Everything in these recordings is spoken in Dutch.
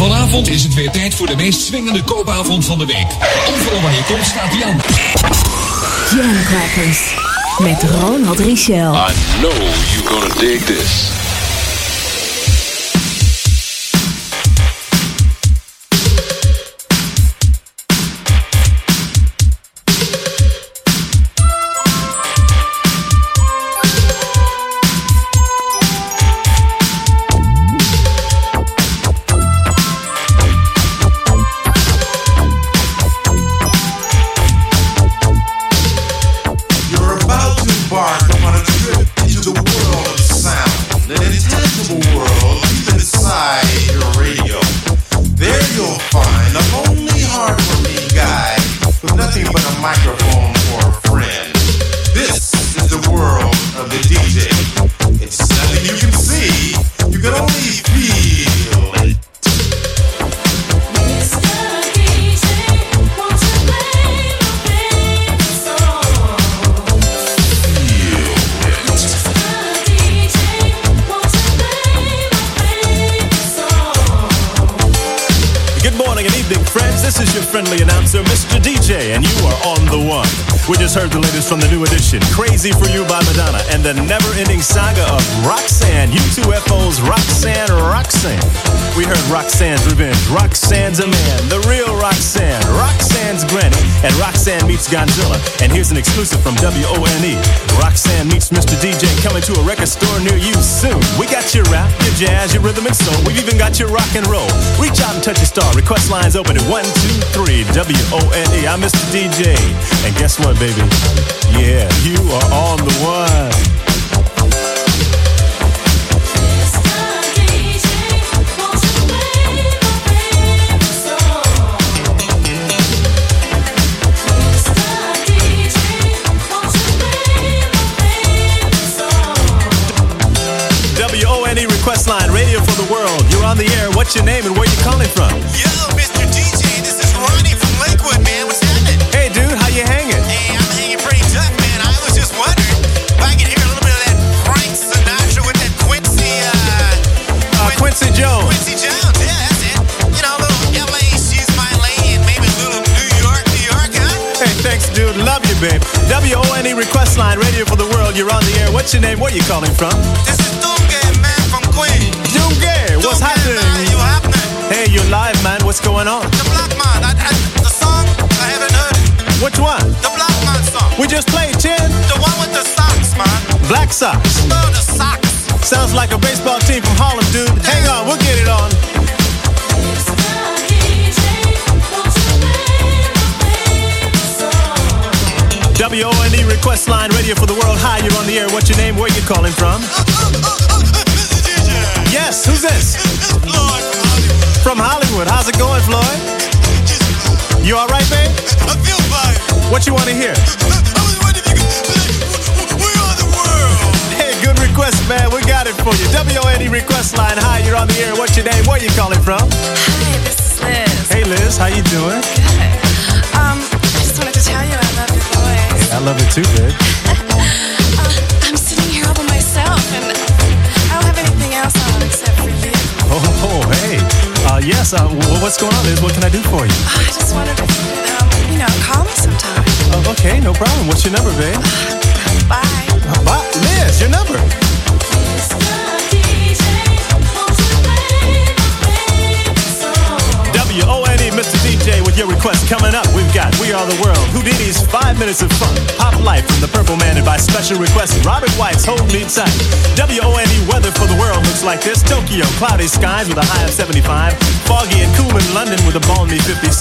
Vanavond is het weer tijd voor de meest swingende koopavond van de week. Overal waar je komt staat Jan. Jam Crackers met Ronald Richel. I know you're gonna dig this. Godzilla. And here's an exclusive from WONE Roxanne meets Mr. DJ coming to a record store near you soon. We got your rap, your jazz, your rhythm and soul. We've even got your rock and roll. Reach out and touch a star. Request lines open at 123 WONE. I'm Mr. DJ. And guess what, baby? Yeah, you are on the one. What's your name and where you calling from? Yo, Mr. DJ, this is Ronnie from Lakewood, man. What's happening? Hey, dude, how you hanging? Hey, I'm hanging pretty tough, man. I was just wondering if I could hear a little bit of that Frank Sinatra with that Quincy, uh, Uh, Quincy Jones. Quincy Jones. Yeah, that's it. You know, a little LA, she's my lady, and maybe a little New York, New York, huh? Hey, thanks, dude. Love you, babe. WONE E request line, radio for the world. You're on the air. What's your name? Where you calling from? This is Dunga, You're live, man. What's going on? The Black Man. I, I, the song, I haven't heard it. Which one? The Black Man song. We just played 10 The one with the socks, man. Black Sox. Oh, the socks. Sounds like a baseball team from Harlem, dude. Hang on, we'll get it on. WONE E request line, radio for the world. Hi, you're on the air. What's your name? Where you calling from? Yes, who's this? Lord, From Hollywood. How's it going, Floyd? You all right, babe? I feel fine. What you want to hear? I was wondering if you could We're the world. Hey, good request, man. We got it for you. WONE request line. Hi, you're on the air. What's your name? Where you calling from? Hi, this is Liz. Hey, Liz. How you doing? Good. Um, I just wanted to tell you I love your voice. I love it too, babe. Uh, I'm sitting here all by myself, and I don't have anything else on except for you. Oh, hey. Uh, yes, uh, what's going on, Liz? What can I do for you? I just wondered to, you um, you know, call me sometime. Oh, okay, no problem. What's your number, babe? Bye. Uh, Bob, Liz, your number. Your request coming up. We've got We Are the World, Houdini's Five Minutes of Fun, Pop Life from the Purple Man, and by special request, Robert White's Hold Me Tight. WONE weather for the world looks like this Tokyo, cloudy skies with a high of 75. foggy and cool in London with a balmy 56.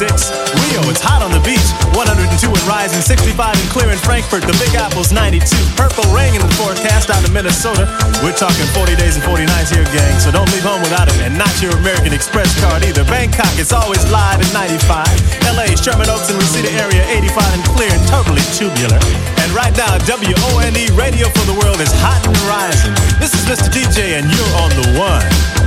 Rio, it's hot on the beach, 102 and rising, 65 and clear in Frankfurt. The Big Apple's 92. Purple rain in the forecast out of Minnesota. We're talking 40 days and 40 nights here, gang. So don't leave home without it, and not your American Express card either. Bangkok, it's always live at 95. LA, Sherman Oaks and Reseda area, 85 and clear and totally tubular. And right now, WONE Radio for the World is hot and rising. This is Mr. DJ, and you're on the one.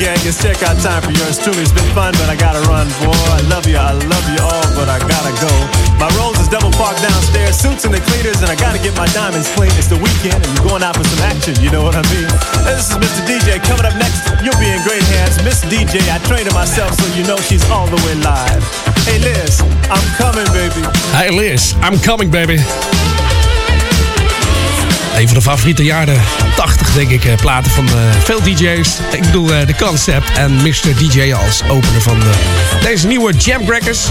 Gang, it's check out time for yours truly. It's been fun, but I gotta run, boy. I love you, I love you all, but I gotta go. My rolls is double parked downstairs, suits and the cleaners, and I gotta get my diamonds clean. It's the weekend, and we're going out for some action, you know what I mean? And this is Mr. DJ. Coming up next, you'll be in great hands. Miss DJ, I trained her myself, so you know she's all the way live. Hey, Liz, I'm coming, baby. Hey Liz, I'm coming baby. Een van de favoriete jaren 80 denk ik, eh, platen van eh, veel DJ's. Ik bedoel eh, de Concept en Mr. DJ als opener van deze nieuwe Jam Crackers.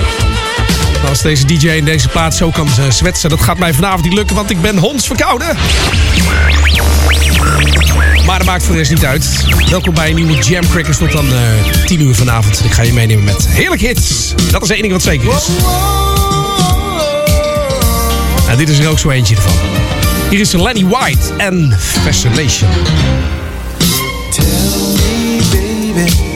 Als deze DJ in deze plaat zo kan zwetsen, dat gaat mij vanavond niet lukken, want ik ben hondsverkouden. Maar dat maakt voor de rest niet uit. Welkom bij een nieuwe Jam Crackers tot dan eh 10 uur vanavond. Ik ga je meenemen met heerlijke hits. Dat is één ding wat zeker is. En dit is er ook zo eentje ervan. Hier is Lenny White en Fascination. baby,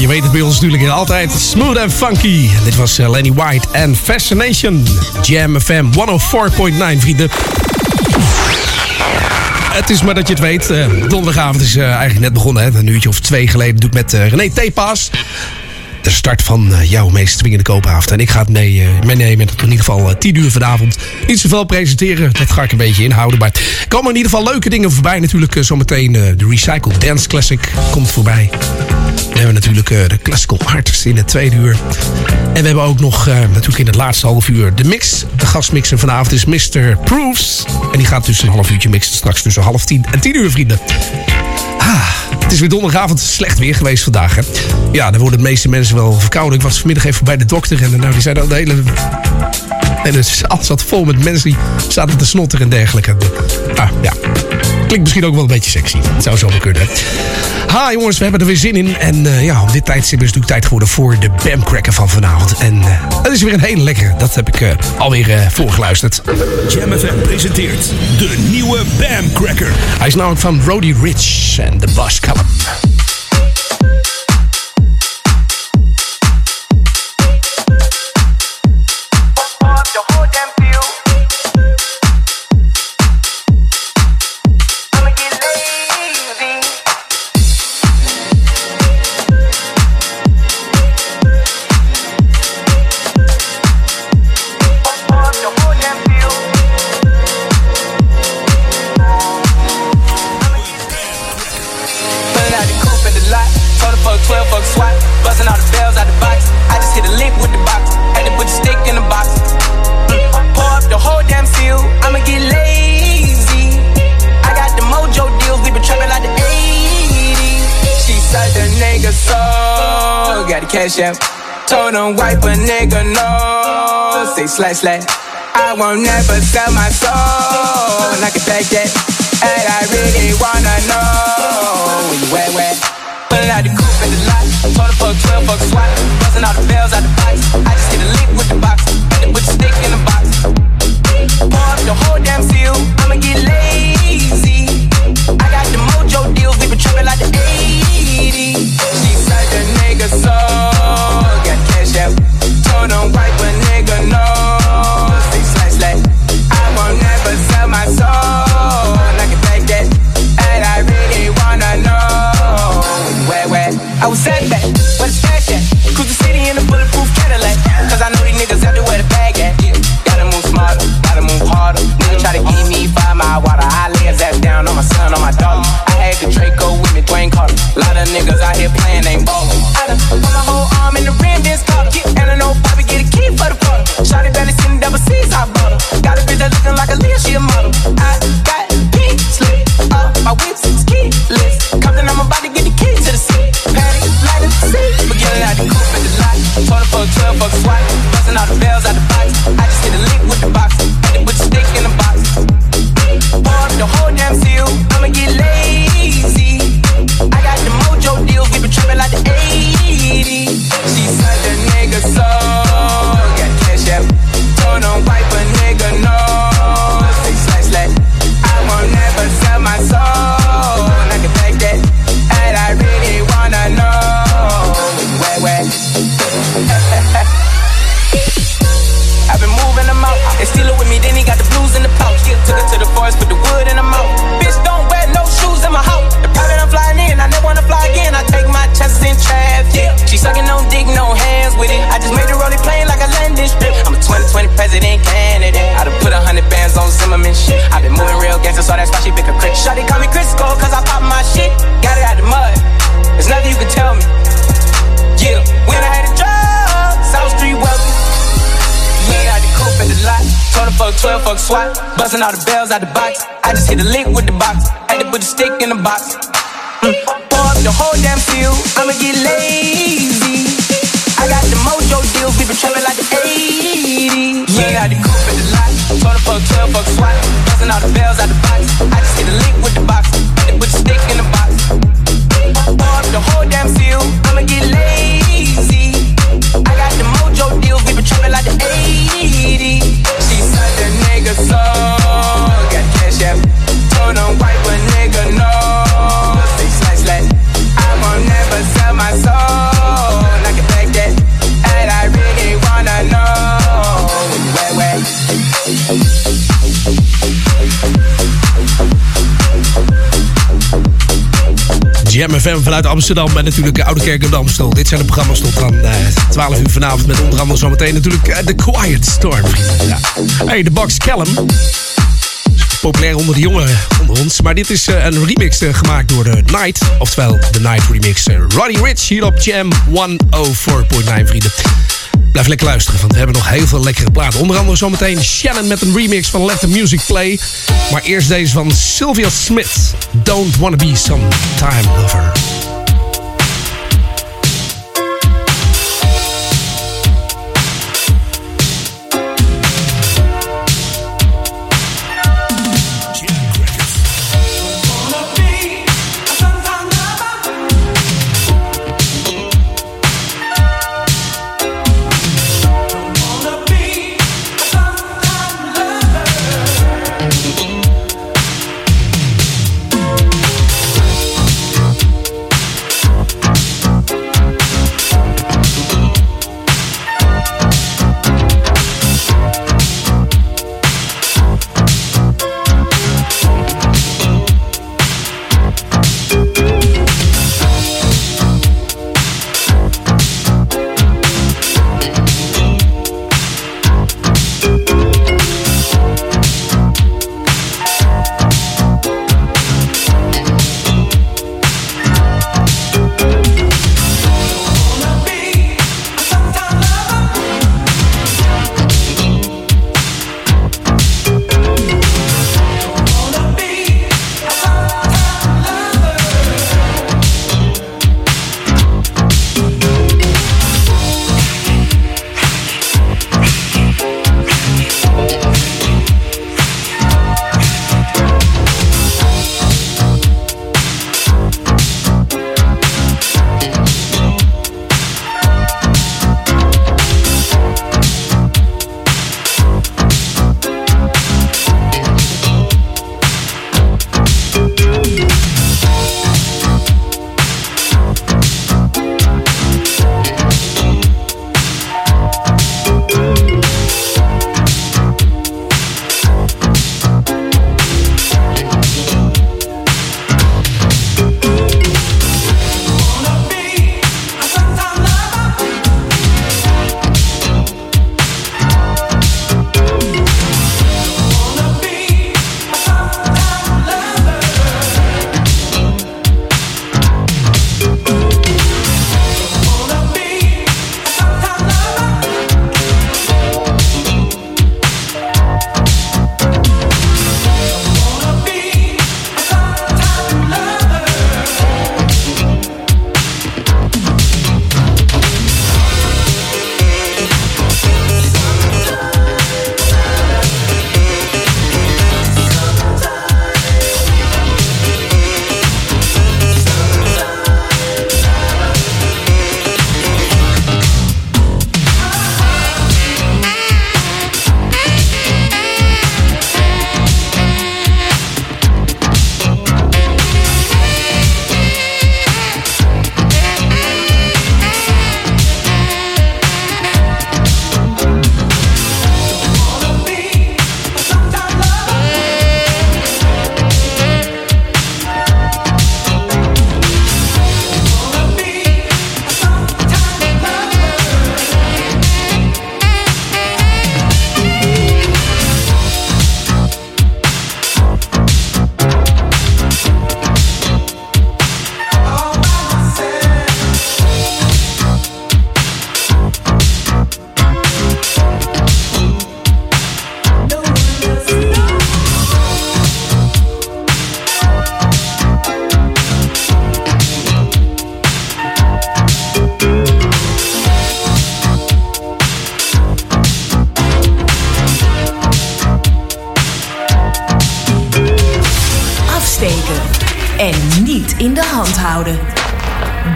je weet het bij ons natuurlijk altijd. Smooth and funky. Dit was eh, Lenny White en Fascination. Jam FM 104.9, vrienden. Het is maar dat je het weet. eh, donderdagavond is eh, eigenlijk net begonnen. Hè. Een uurtje of twee geleden doe ik met René Tepas. De start van jouw meest dwingende koopavond. En ik ga het mee, meenemen. tot in ieder geval eh, 10 uur vanavond. Niet zoveel presenteren. Dat ga ik een beetje inhouden. Maar er komen in ieder geval leuke dingen voorbij. Natuurlijk zometeen de Recycled Dance Classic komt voorbij. We hebben natuurlijk eh, de Classical Artist in het tweede uur. En we hebben ook nog eh, natuurlijk in het laatste half uur de mix. De gastmixer vanavond is Mr. Proofs. En die gaat dus een half uurtje mixen. Straks tussen half tien en tien uur, vrienden. Ah, het is weer donderdagavond. Slecht weer geweest vandaag. Hè? Ja, dan worden de meeste mensen wel verkouden. Ik was vanmiddag even bij de dokter. En nou, die zei dat de hele... En alles zat vol met mensen die zaten te snotteren en dergelijke. Ah, ja. Klinkt misschien ook wel een beetje sexy. Het zou zo wel kunnen. Ha, jongens, we hebben er weer zin in. En eh, ja, om dit tijdstip is het natuurlijk tijd geworden voor de Bamcracker van vanavond. En uh, dat is weer een hele lekkere. Dat heb ik uh, alweer voorgeluisterd. Jam FM presenteert de nieuwe Bam Cracker. Hij is namelijk van Roddy Rich en de the bells out the box. I just hit a lick with the box. Had to put the stick in the box. Mm. Pour up the whole damn field, I'ma get lazy. I got the mojo deals. We been trapping like the 80s. She said the nigga so got the cash out. Told him wipe a nigga no. Say slash slash. I won't never sell my soul. And I can take that. And I really wanna know where you at, where. Pulling out the coupe in the lot. Told her fuck 12, fuck swat. Busting all the bells out the box. I just hit a lick with the box. And put the stick in the box. Pour up the whole damn seal. I'ma get lazy. I got the mojo deals. We been trapping like the 80s. She said the nigga so Lot of niggas out here playing, ain't ballin'. I done put my FM vanuit Amsterdam en natuurlijk de Oude Kerk de Amstel. Dit zijn de programma's tot eh, 12 uur vanavond met onder andere zometeen natuurlijk eh, The Quiet Storm. Hey, de Box Callum. Populair onder de jongeren onder ons. Maar dit is eh, een remix eh, gemaakt door de Night. Oftewel de Night remix. eh, Roddy Rich hier op Jam 104.9 vrienden. Blijf lekker luisteren, want we hebben nog heel veel lekkere platen. Onder andere zometeen Shannon met een remix van Let the Music Play. Maar eerst deze van Sylvia Smith. Don't Wanna Be Some Time Lover.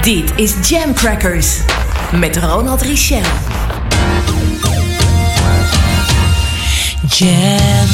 Dit is Jam Crackers. Met Ronald Richel. Jam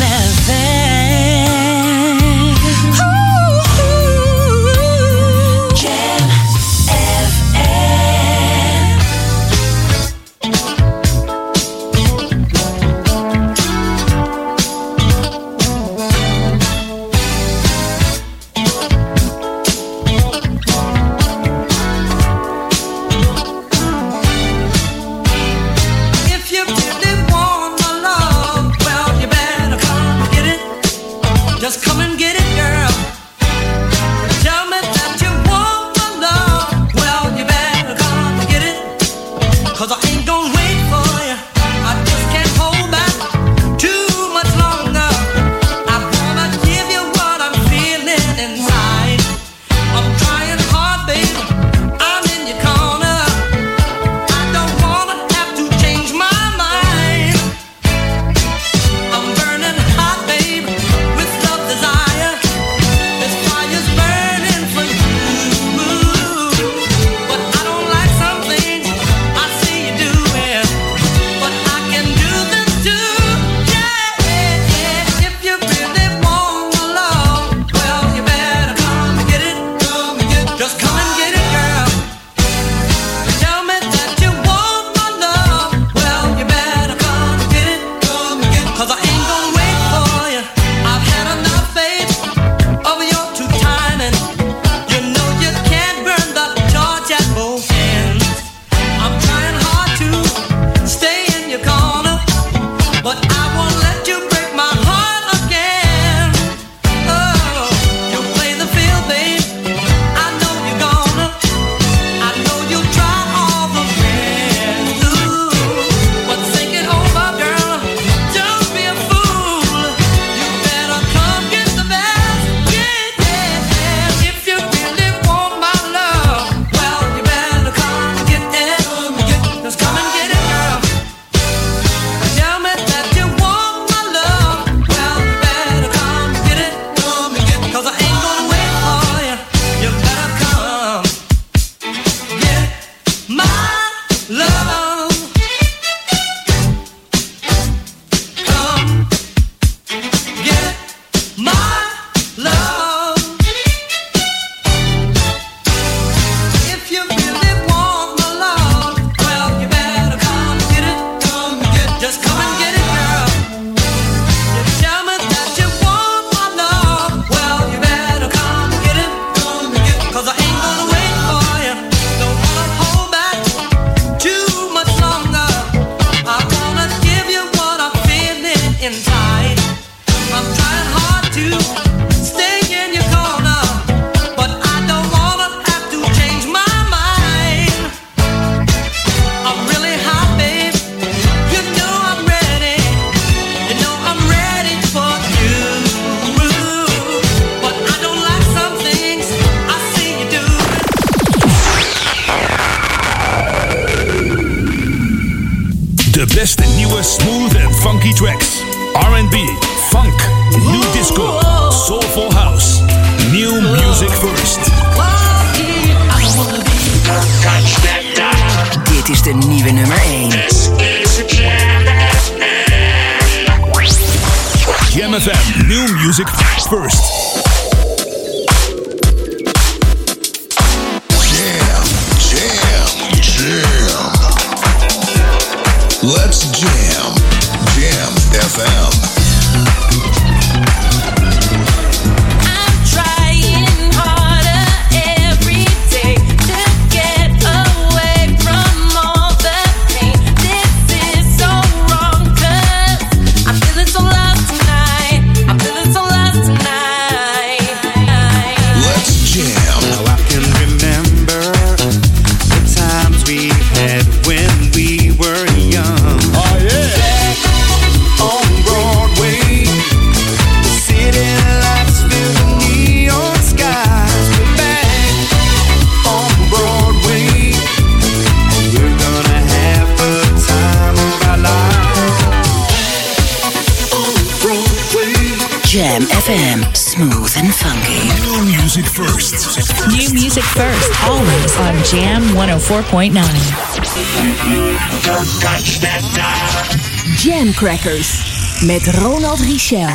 Jam Crackers met Ronald Richel.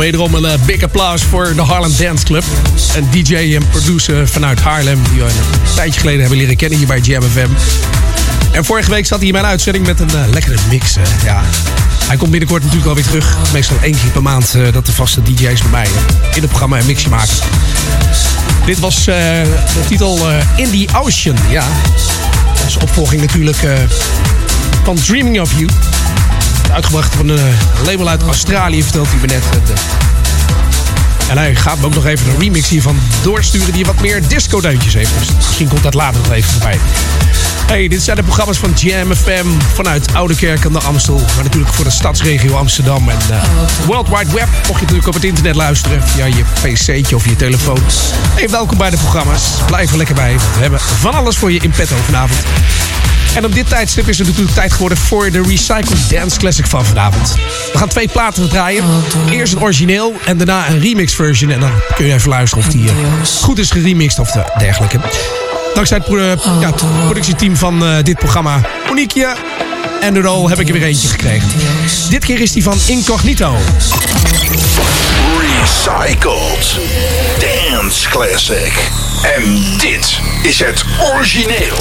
Wederom een eh, big applaus voor de Harlem Dance Club. Een DJ en producer vanuit Haarlem. Die we een tijdje geleden hebben leren kennen hier bij Jam FM. En vorige week zat hij in mijn uitzending met een eh, lekkere mix. eh, ja. Hij komt binnenkort natuurlijk alweer terug. Meestal één keer per maand eh, dat de vaste DJ's bij mij eh, in het programma een mixje maken. Dit was eh, de titel eh, In the Ocean. Ja. Is opvolging natuurlijk eh, van Dreaming of You. Uitgebracht van een eh, label uit Australië, vertelt hij me net. Eh, En hij gaat me ook nog even een remix hiervan doorsturen die wat meer disco-deuntjes heeft. Dus misschien komt dat later nog even voorbij. Hey, dit zijn de programma's van Jam FM vanuit Oudekerk aan de Amstel. Maar natuurlijk voor de stadsregio Amsterdam en eh, World Wide Web. Mocht je natuurlijk op het internet luisteren via je pc'tje of je telefoon. Hey, welkom bij de programma's. Blijf er lekker bij. We hebben van alles voor je in petto vanavond. En op dit tijdstip is het natuurlijk tijd geworden voor de Recycled Dance Classic van vanavond. We gaan twee platen draaien. Eerst een origineel en daarna een remix version. En dan kun je even luisteren of die eh, goed is geremixed of de dergelijke. Dankzij het pro- eh, ja, het productieteam van eh, dit programma, Monique en de rol heb ik er weer eentje gekregen. Dit keer is die van Incognito. Recycled Dance Classic. En dit is het origineel.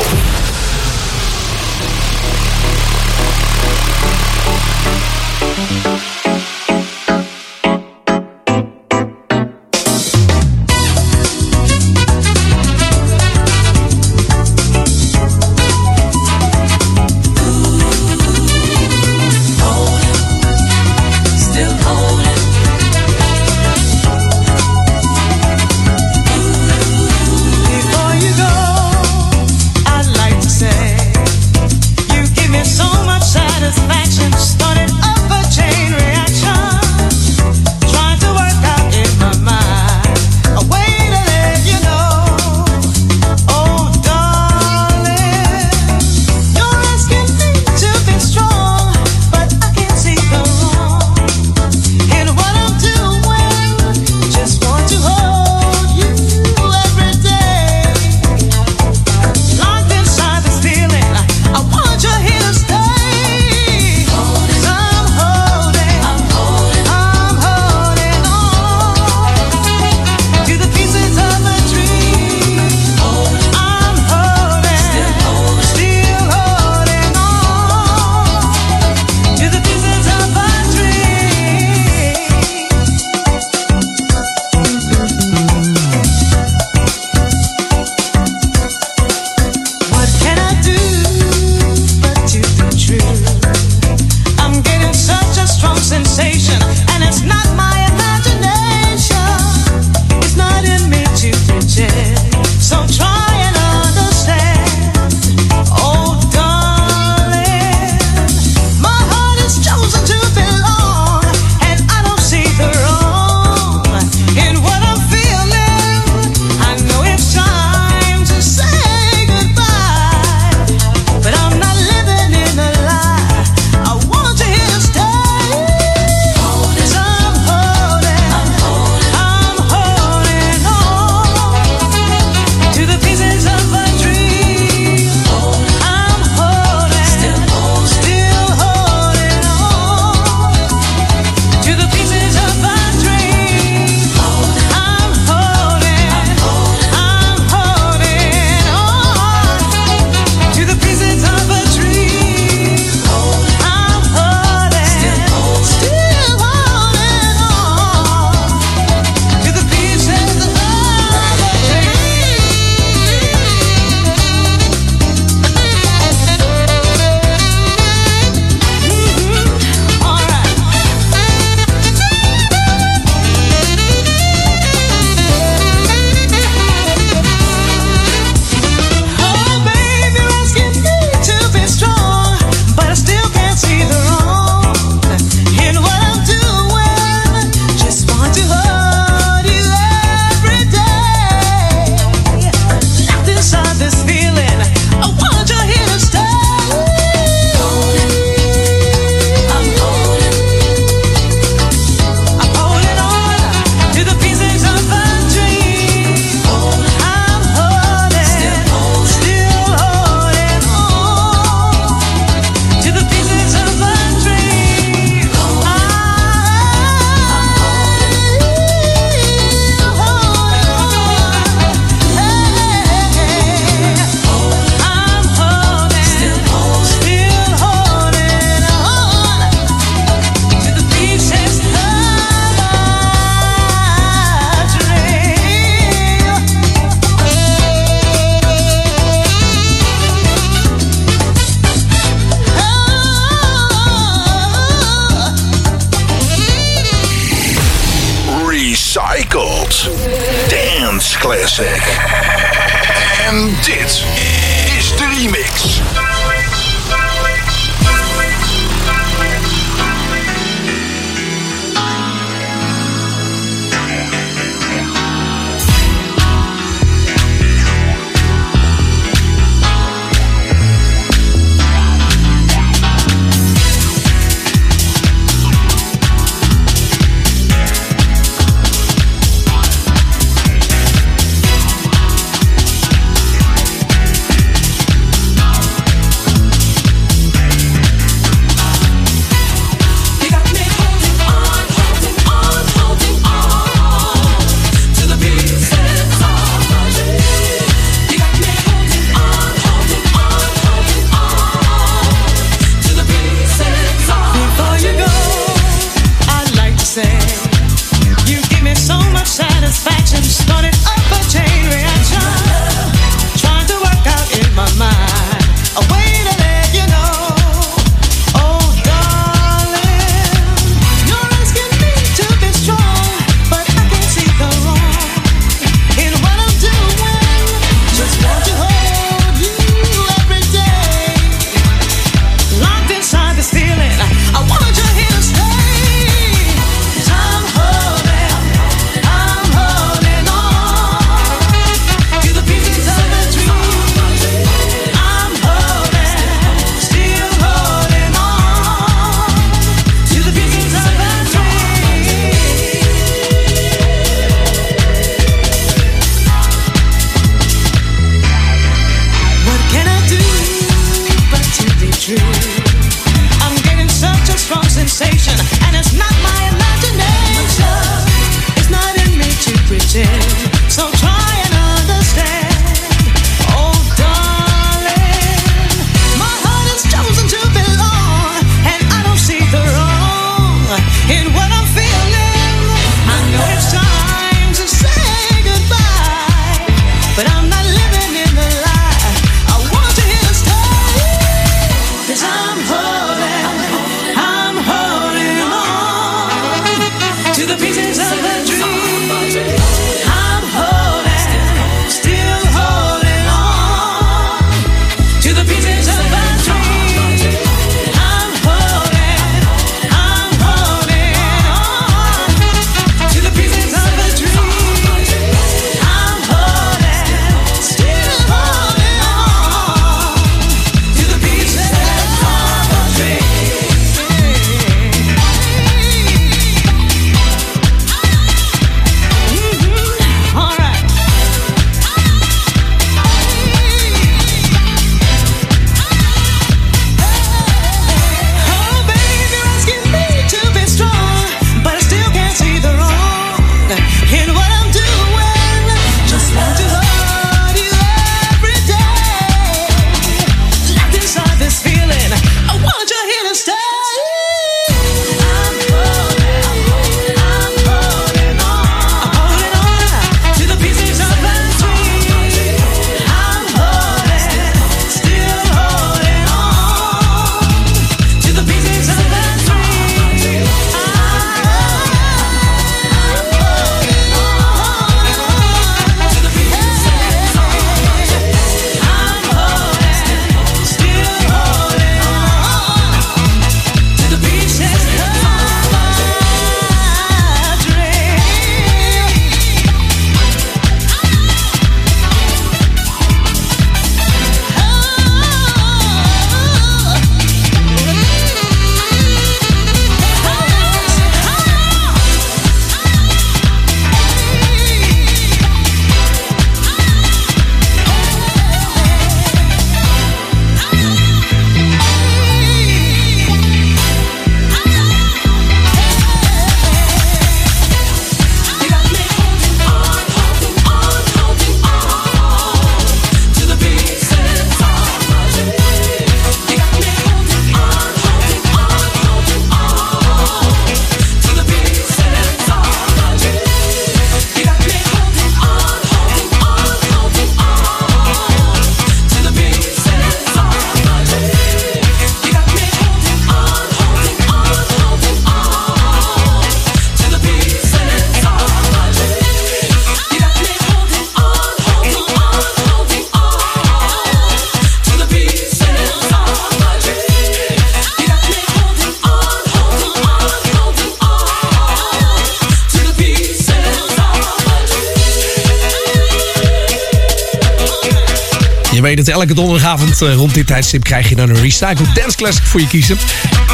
Elke donderdagavond eh, rond dit tijdstip krijg je dan een Recycled Dance Classic voor je kiezen.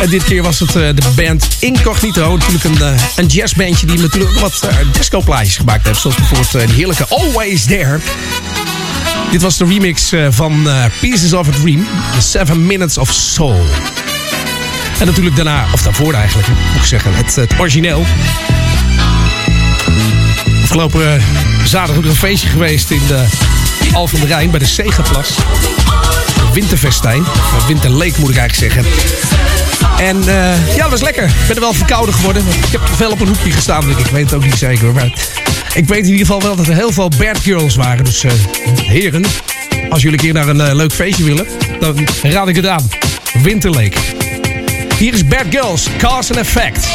En dit keer was het eh, de band Incognito. Natuurlijk een, eh, een jazzbandje die natuurlijk ook wat uh, discoplaatjes gemaakt heeft. Zoals bijvoorbeeld de heerlijke Always There. Dit was de remix van Pieces of a Dream. The Seven Minutes of Soul. En natuurlijk daarna, of daarvoor eigenlijk, moet ik zeggen, het, het origineel. Afgelopen zaterdag ook een feestje geweest in de Al van de Rijn bij de Segaplas. Winterfestijn. Of Winterleek moet ik eigenlijk zeggen. En uh, ja, dat was lekker. Ik ben er wel verkouden geworden. Ik heb veel op een hoekje gestaan. Ik weet het ook niet zeker. Maar ik weet in ieder geval wel dat er heel veel bad girls waren. Dus uh, heren, als jullie een keer naar een leuk feestje willen, dan raad ik het aan. Winterleek. Hier is Bad Girls, Cause and Effect.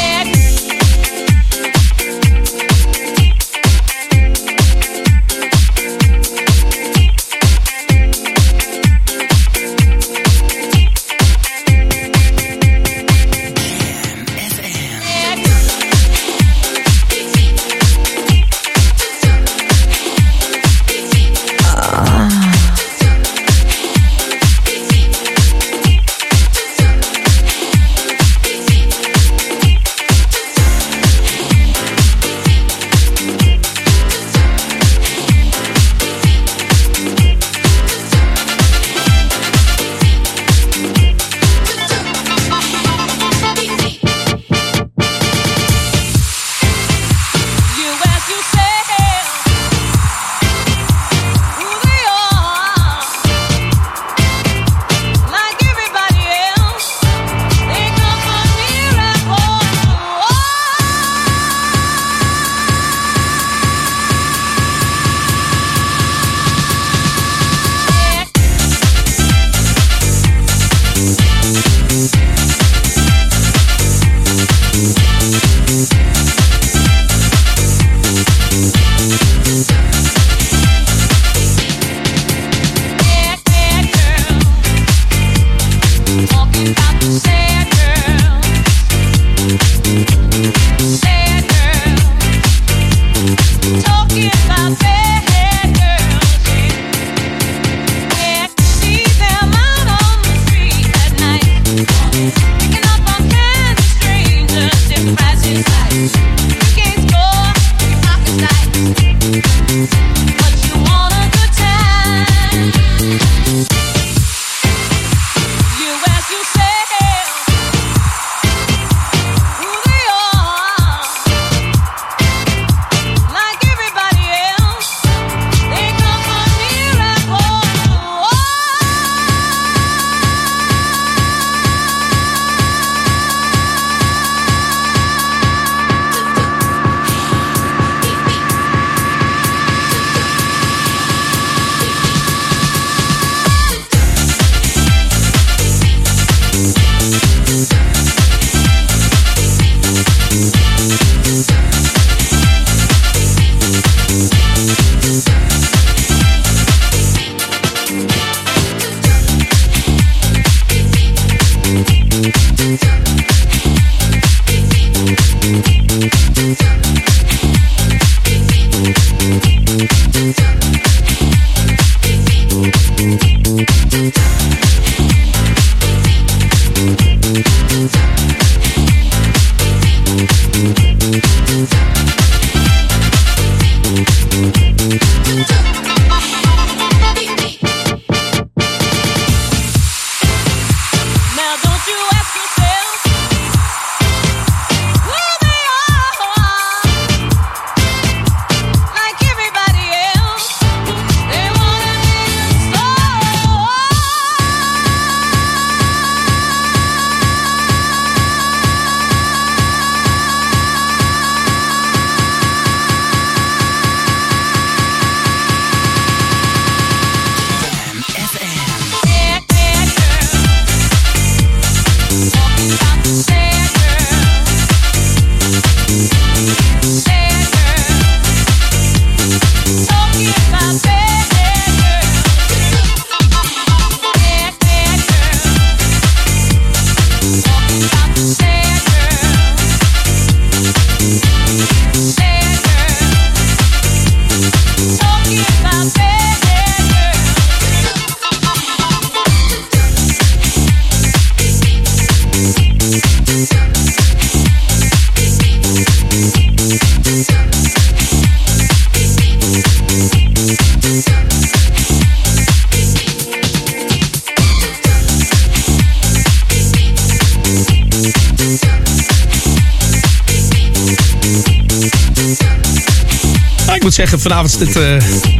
Vanavond zit eh,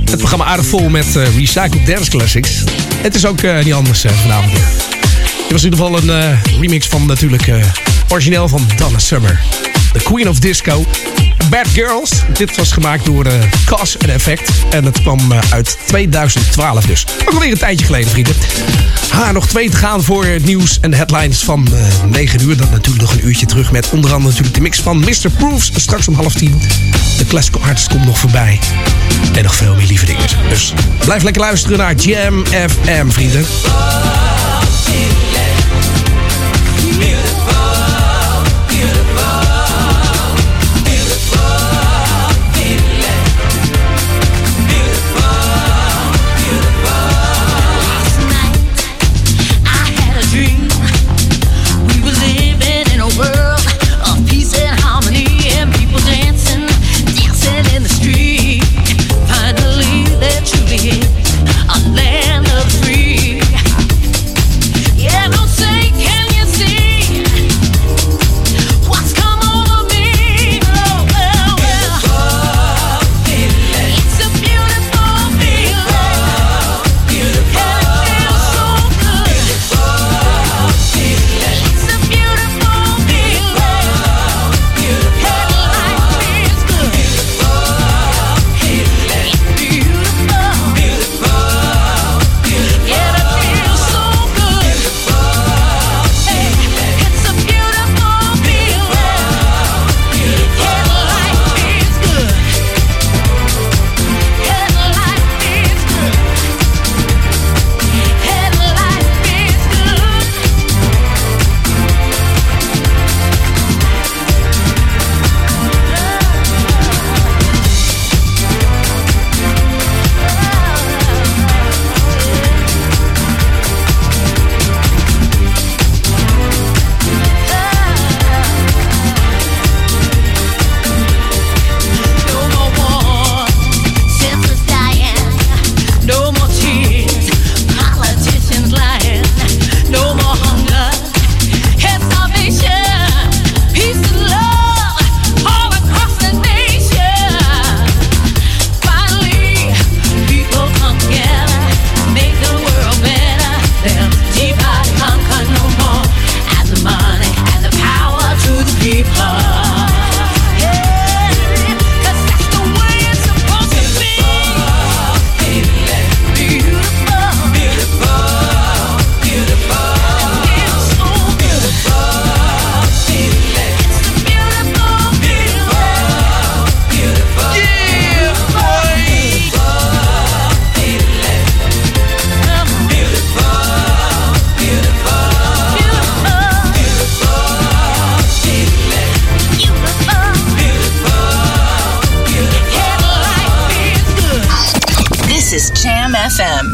het programma aardig vol met eh, recycled dance classics. Het is ook eh, niet anders vanavond. Dit was in ieder geval een remix van natuurlijk origineel van Donna Summer. The Queen of Disco. Bad Girls. Dit was gemaakt door uh, Cas en Effect. En het kwam uit 2012 dus. Ook alweer een tijdje geleden, vrienden. Ha, nog twee te gaan voor het nieuws en headlines van eh 9 uur. Dan natuurlijk nog een uurtje terug met onder andere natuurlijk de mix van Mr. Proofs. Straks om half tien. De Classical Artist komt nog voorbij. En nog veel meer lieve dingen. Dus blijf lekker luisteren naar Jam FM, vrienden.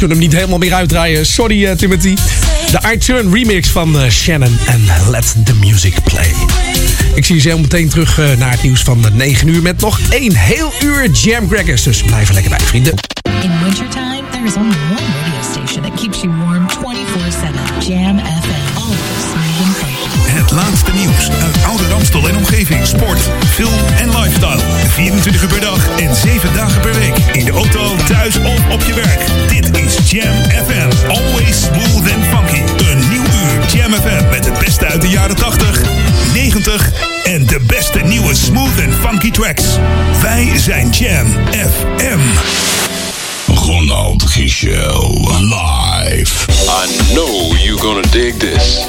Kunnen hem niet helemaal meer uitdraaien. Sorry eh, Timothy. De I Turn remix van eh, Shannon en Let the Music Play. Ik zie je zo meteen terug eh, naar het nieuws van 9 uur met nog één heel uur Jam Crackers. Dus blijf er lekker bij, vrienden. In wintertime, there is only one radio station that keeps you warm 24-7. Jam nieuws uit oude Ramstel en omgeving. Sport, film en lifestyle. 24 uur per dag en 7 dagen per week. In de auto, thuis of op je werk. Dit is Jam FM. Always smooth and funky. Een nieuw uur Jam FM met het beste uit de jaren 80, 90 en de beste nieuwe smooth and funky tracks. Wij zijn Jam FM. Ronald Gichel live. I know you're gonna dig this.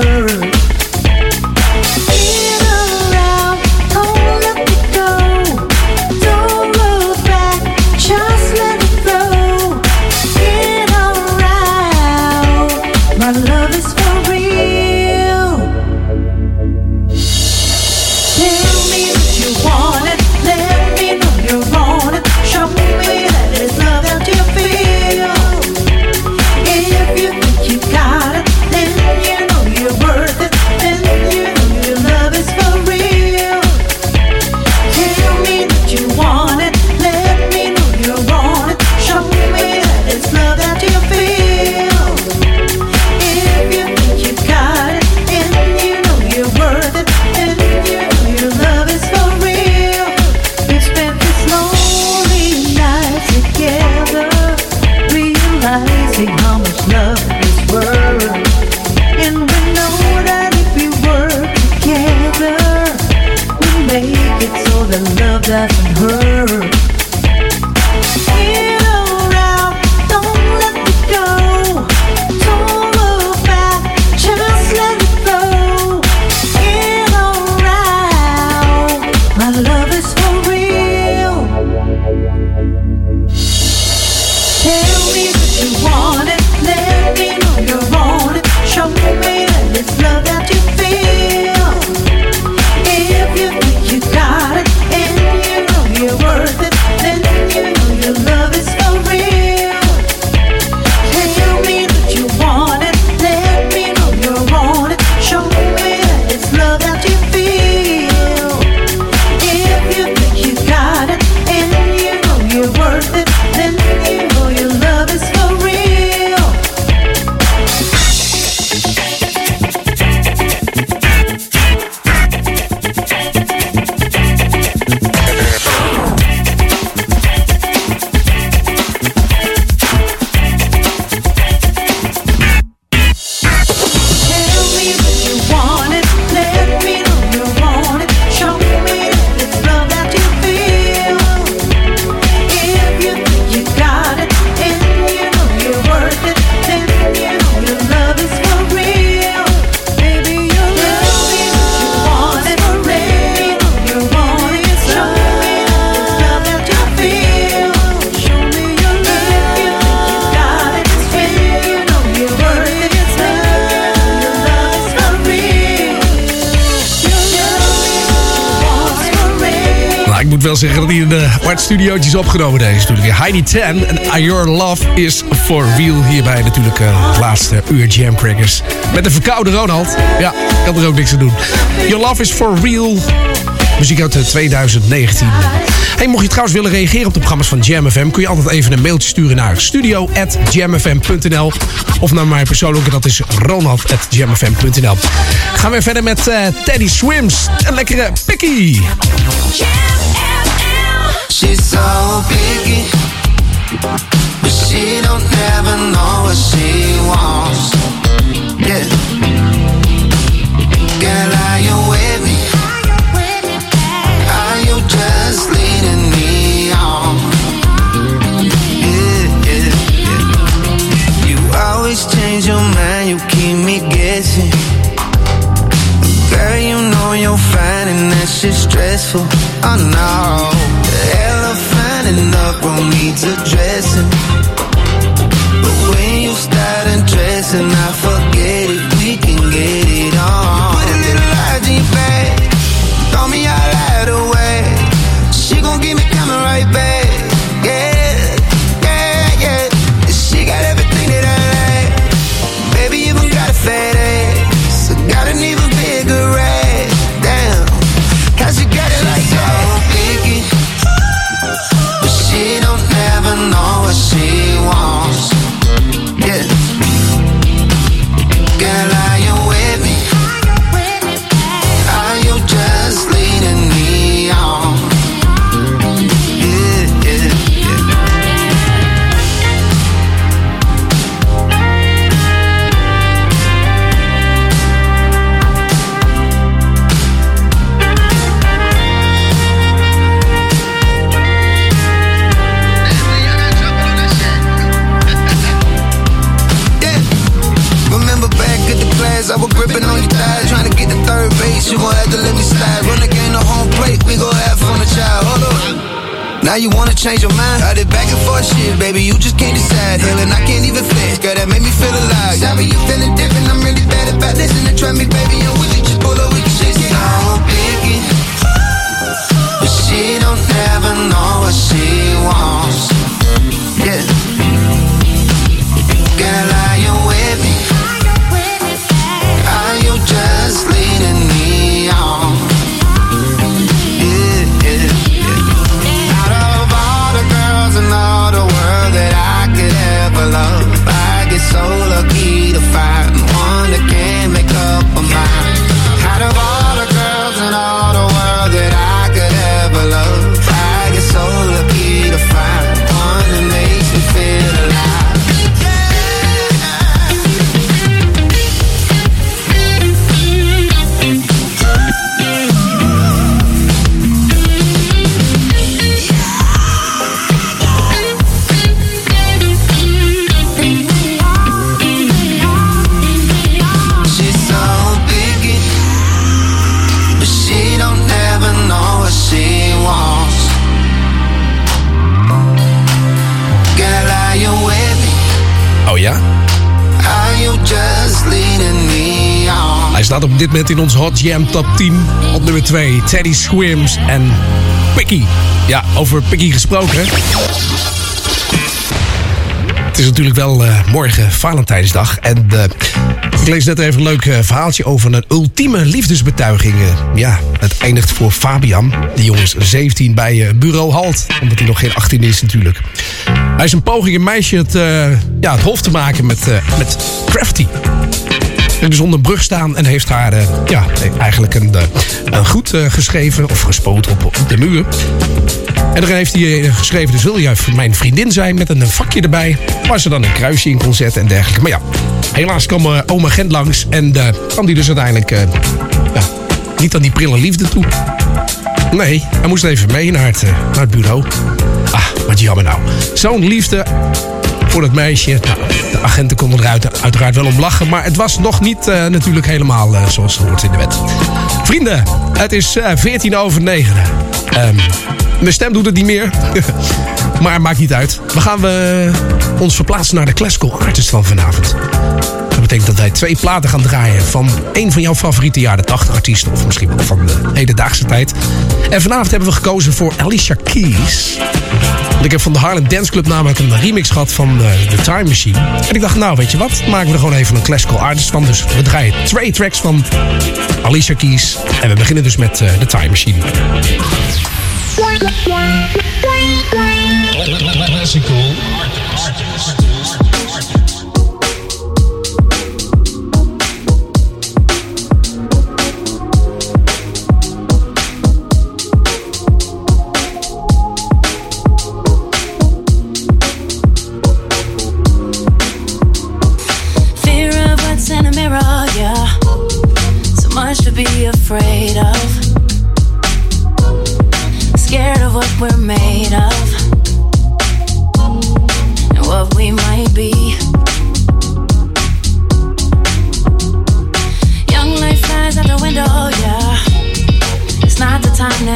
moet wel zeggen dat hij in de Art Studiootjes opgenomen deze natuurlijk. weer. Heidi Ten en Your Love is for Real. Hierbij natuurlijk eh, het laatste uur Jam Crackers. Met de verkoude Ronald. Ja, kan er ook niks aan doen. Your Love is for Real. Muziek uit eh, 2019. Hey, mocht je trouwens willen reageren op de programma's van Jam FM... kun je altijd even een mailtje sturen naar studio.jamfm.nl of naar mijn persoonlijke, dat is ronald.jamfm.nl. Gaan we verder met eh, Teddy Swims. Een lekkere pikkie. She's so picky, but she don't ever know what she wants. Yeah. Girl, are you with me? Are you just leading me on? Yeah, yeah, yeah. You always change your mind, you keep me guessing. Girl, you know you're fine, and that's just stressful. Oh, no. The elephant in the room needs addressing. But when you start undressing, I forget change your mind? I did back and forth shit, baby. You just can't decide. Hell, and I can't even flex. Girl, that make me feel alive. Sorry, you feeling different. I'm really bad about this. And try me, baby. I'm with you. Just pull up, moment in onze Hot Jam Top 10 op nummer 2. Teddy Swims en Picky. Ja, over Picky gesproken. Het is natuurlijk wel eh, morgen Valentijnsdag. En eh, ik lees net even een leuk eh, verhaaltje over een ultieme liefdesbetuiging. Ja, het eindigt voor Fabian. Die jongen is 17 bij bureau Halt. Omdat hij nog geen 18 is natuurlijk. Hij is een poging een meisje het, ja, het hof te maken met, met Crafty. Is onder brug staan en heeft haar eh, ja, eigenlijk een, eh, een goed eh, geschreven of gespoten op, de muur. En dan heeft hij geschreven, dus wil jij mijn vriendin zijn met een vakje erbij. Waar ze dan een kruisje in kon zetten en dergelijke. Maar ja, helaas kwam oma Gent langs en eh, kwam die dus uiteindelijk ja, niet aan die prille liefde toe. Nee, hij moest even mee naar het, naar het bureau. Ah, wat jammer nou. Zo'n liefde voor het meisje. Nou, de agenten konden er uit- uiteraard wel om lachen. Maar het was nog niet eh, natuurlijk helemaal eh, zoals het hoort in de wet. Vrienden, het is eh 14 over 9. Ehm, mijn stem doet het niet meer. maar maakt niet uit. We gaan we ons verplaatsen naar de classical artist van vanavond. Dat betekent dat wij twee platen gaan draaien van een van jouw favoriete jaren 80 artiesten. Of misschien wel van de hedendaagse tijd. En vanavond hebben we gekozen voor Alicia Keys. Ik heb van de Harlem Dance Club namelijk een remix gehad van eh, The Time Machine. En ik dacht, nou weet je wat, maken we er gewoon even een classical artist van. Dus we draaien twee tracks van Alicia Keys. En we beginnen dus met eh, The Time Machine. Classical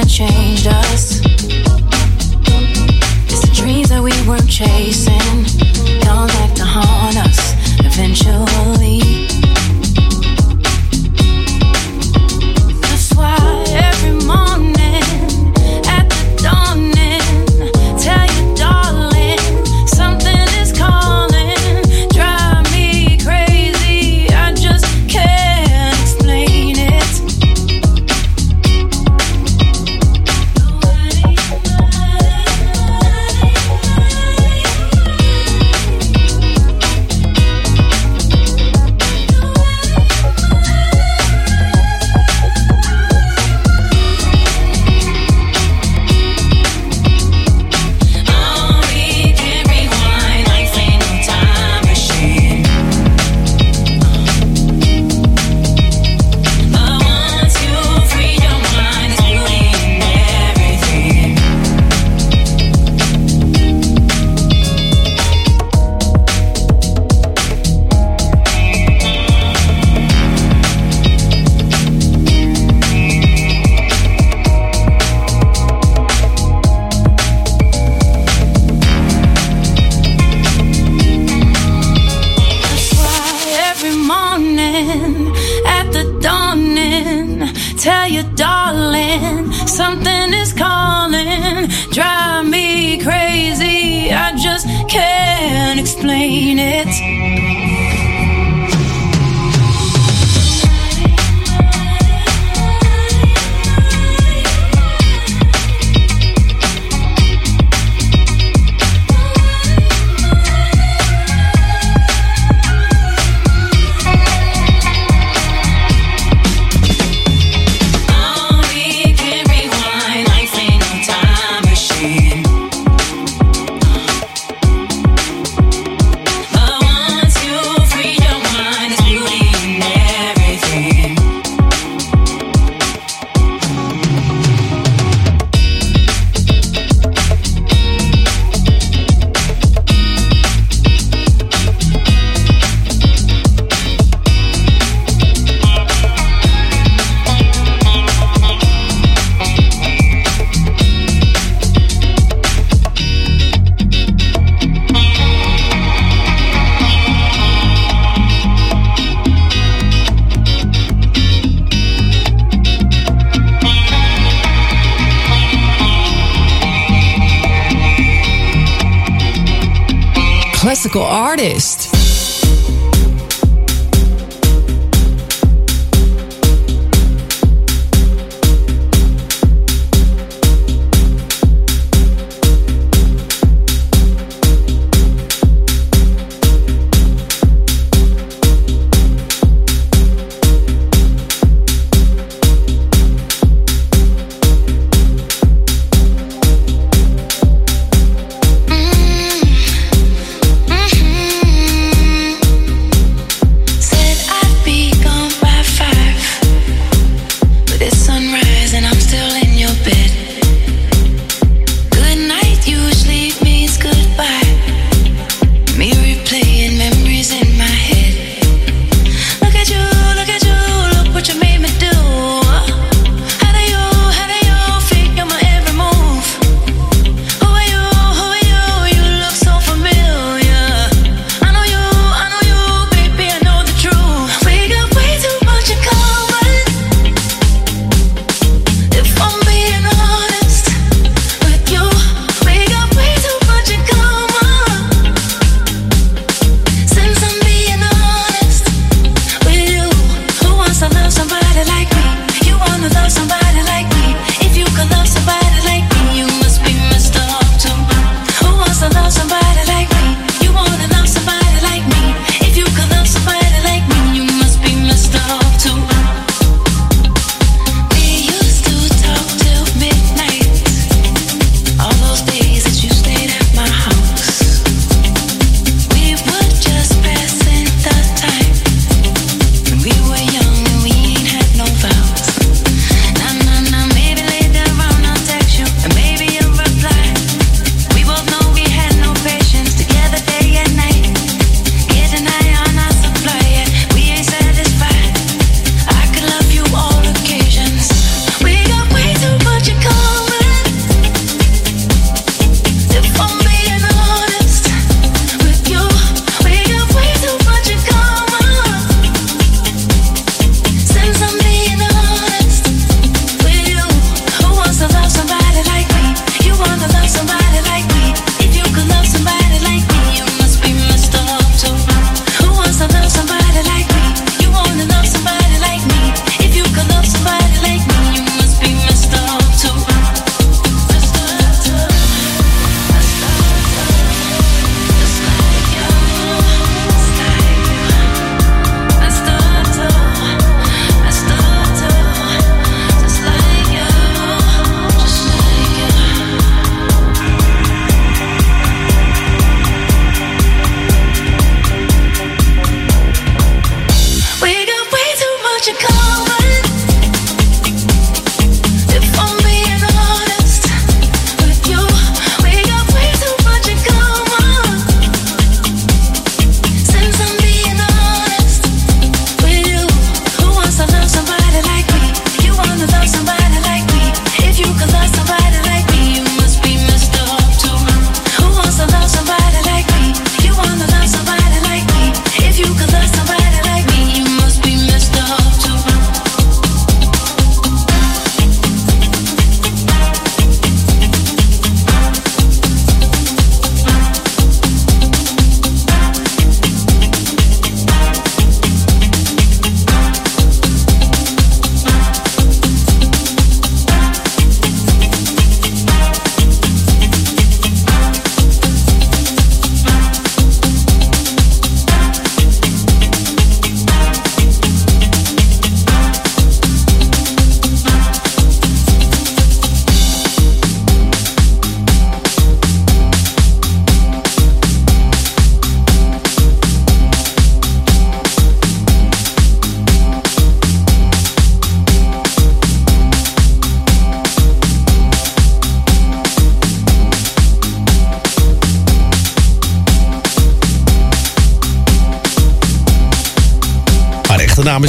changed.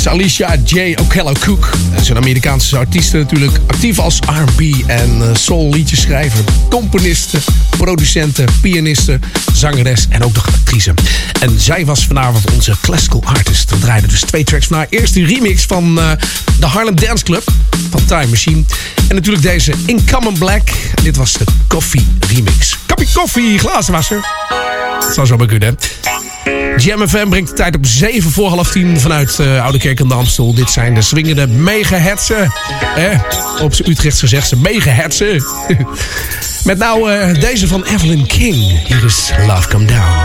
Alicia J. Okello Cook. Ze is een Amerikaanse artieste natuurlijk. Actief als R&B en eh, soul liedjeschrijver. Componiste, producente, pianiste, zangeres en ook nog actrice. En zij was vanavond onze classical artist. We draaiden dus twee tracks van haar. Eerst die remix van eh, de Harlem Dance Club van Time Machine. En natuurlijk deze In Common Black. Dit was de Coffee remix. Kopje koffie, glazenwasser. Dat zou zo maar kunnen. Jam FM brengt de tijd op 7 voor half 10 vanuit uh, Oude Kerk aan de Amstel. Dit zijn de swingende megahertzen. Eh, op z'n Utrechts gezegd ze megahertzen. Met nou uh, deze van Evelyn King. Hier is Love Come Down.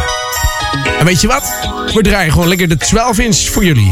En weet je wat? We draaien gewoon lekker de 12 inch voor jullie.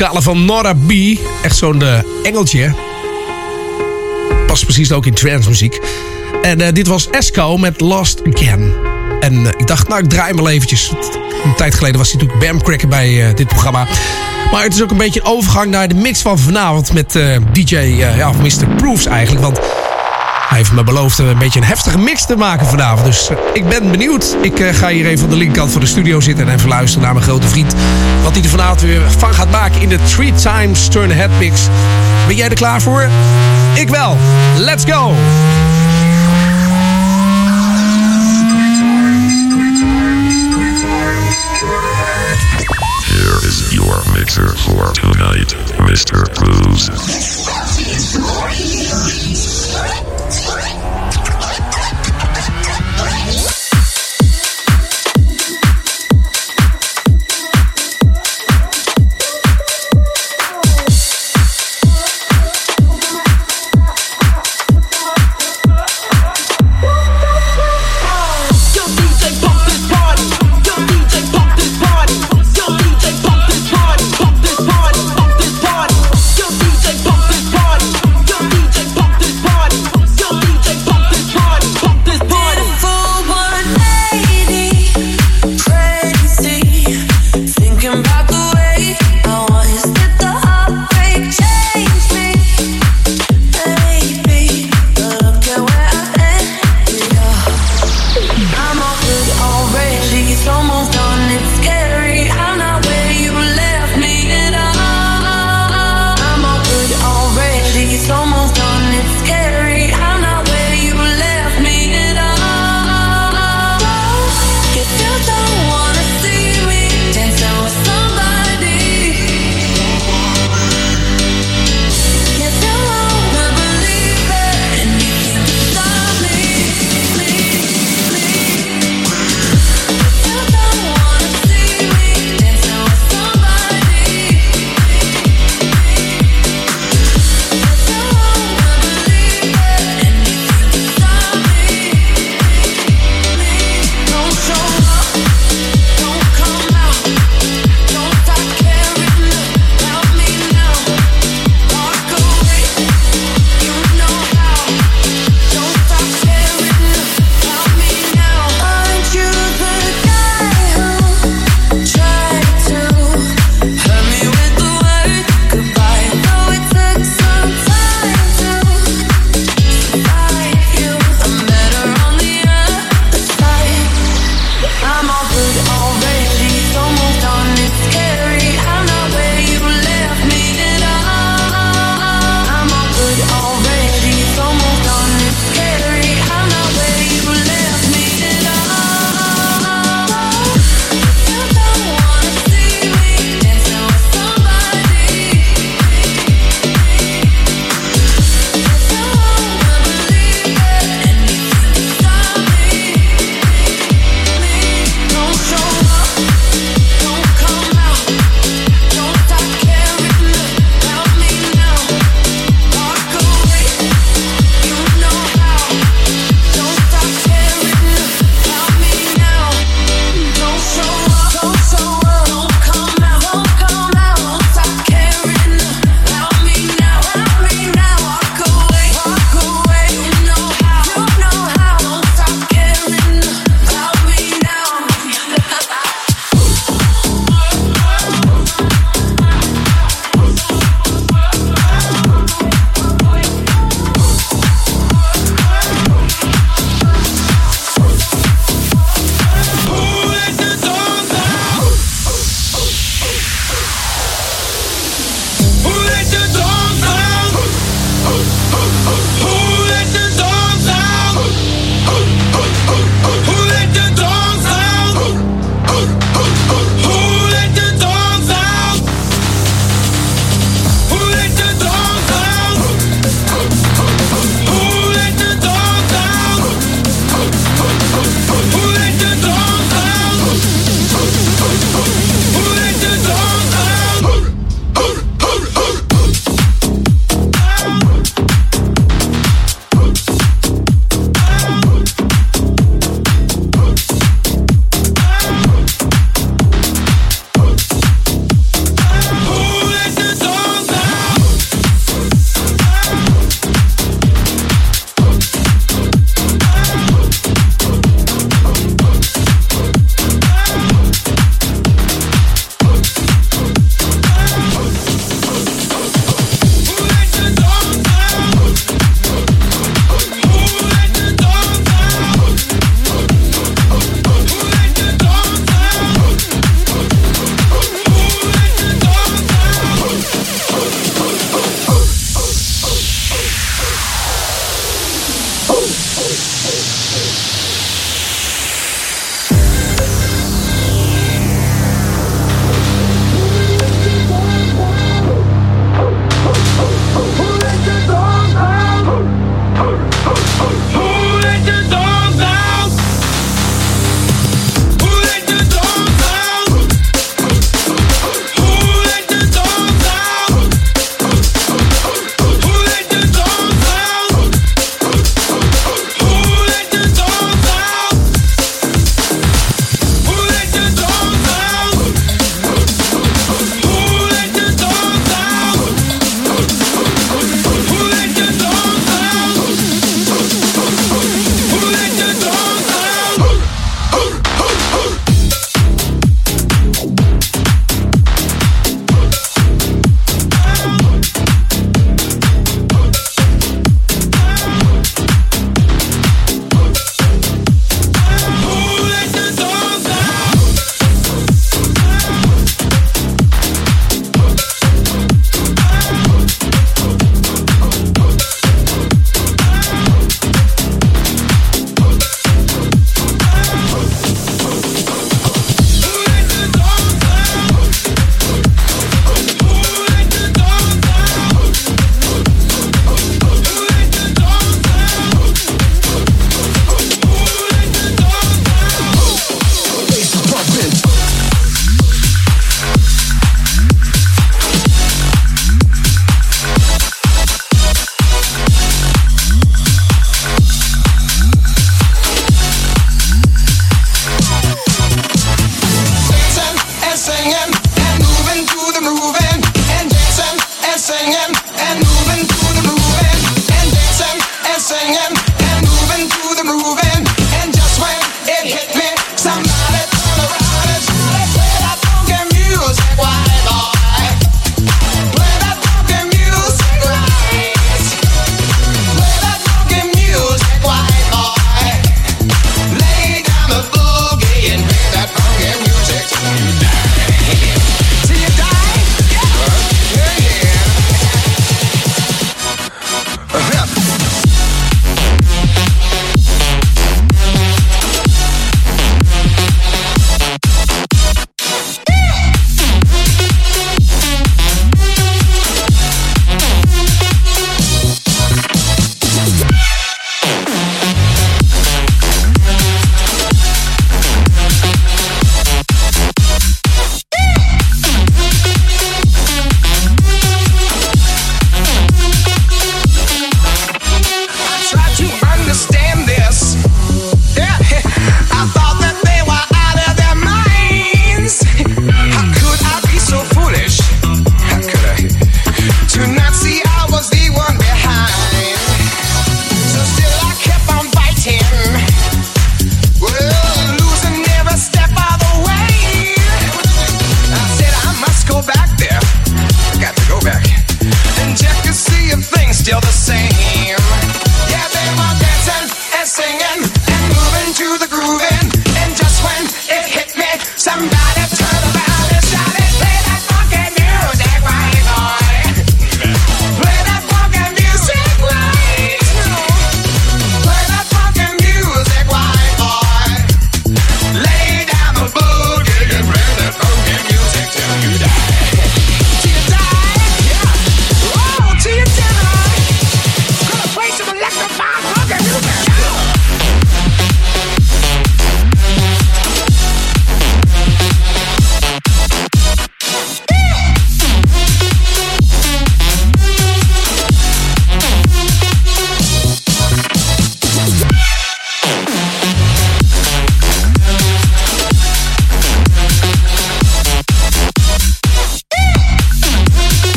Vocalen van Nora B. Echt zo'n eh, engeltje. Past precies ook in transmuziek. En eh, dit was Esco met Lost Again. En eh, ik dacht, nou, ik draai hem wel eventjes. Een tijd geleden was hij natuurlijk Bam Cracker bij dit programma. Maar het is ook een beetje een overgang naar de mix van vanavond... met DJ, ja, of Mr. Proofs eigenlijk. Want hij heeft me beloofd een beetje een heftige mix te maken vanavond. Dus eh, ik ben benieuwd. Ik eh, ga hier even aan de linkerkant van de studio zitten... en even luisteren naar mijn grote vriend. Wat hij er vanavond weer van gaat maken in de Three Times Turn Head Mix. Ben jij er klaar voor? Ik wel. Let's go! Here is your mixer for tonight, Mr. Cruz.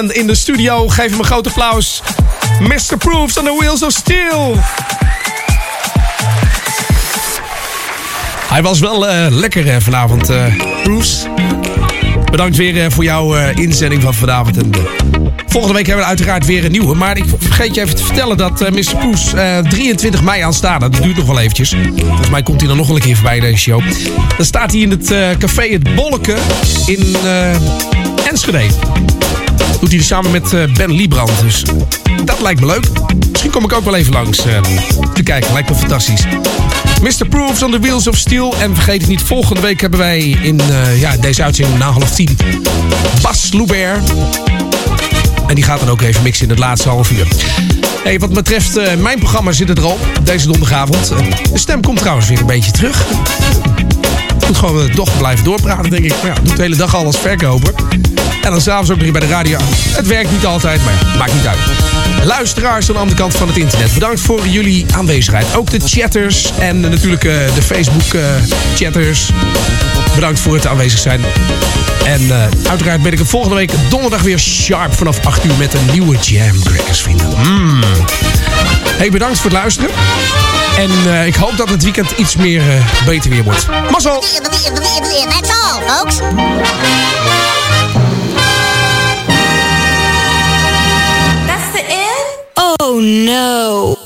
Gentlemen, in de studio. Geef hem een groot applaus. Mr. Proofs on the Wheels of Steel. Hij was wel eh, lekker eh, vanavond, eh Proofs. Bedankt weer voor jouw inzending van vanavond. En, volgende week hebben we uiteraard weer een nieuwe. Maar ik vergeet je even te vertellen dat Mr. Proefs eh, 23 mei aanstaande. Dat duurt nog wel eventjes. Volgens mij komt hij dan nog wel een keer voorbij in deze show. Dan staat hij in het café Het Bolleke in Enschede. Doet hij samen met eh, Ben Liebrand. Dus dat lijkt me leuk. Misschien kom ik ook wel even langs eh, te kijken. Lijkt me fantastisch. Mr. Proofs on the Wheels of Steel. En vergeet het niet, volgende week hebben wij in eh, ja, deze uitzending na half tien Bas Loubert. En die gaat dan ook even mixen in het laatste half uur. Hey, wat betreft mijn programma zit het erop. Deze donderdagavond. De stem komt trouwens weer een beetje terug. Moet gewoon toch blijven doorpraten, denk ik. Maar ja, doet de hele dag al als verkoper. En dan s'avonds ook nog bij de radio. Het werkt niet altijd, maar maakt niet uit. Luisteraars aan de andere kant van het internet. Bedankt voor jullie aanwezigheid. Ook de chatters en eh, natuurlijk eh, de Facebook-chatters. Bedankt voor het aanwezig zijn. En eh, uiteraard ben ik volgende week donderdag weer sharp vanaf 8 uur met een nieuwe Jam Crackers, vrienden. Mm. Hey, bedankt voor het luisteren. En eh, ik hoop dat het weekend iets meer eh, beter weer wordt. Mazzel! That's all, folks. Oh no.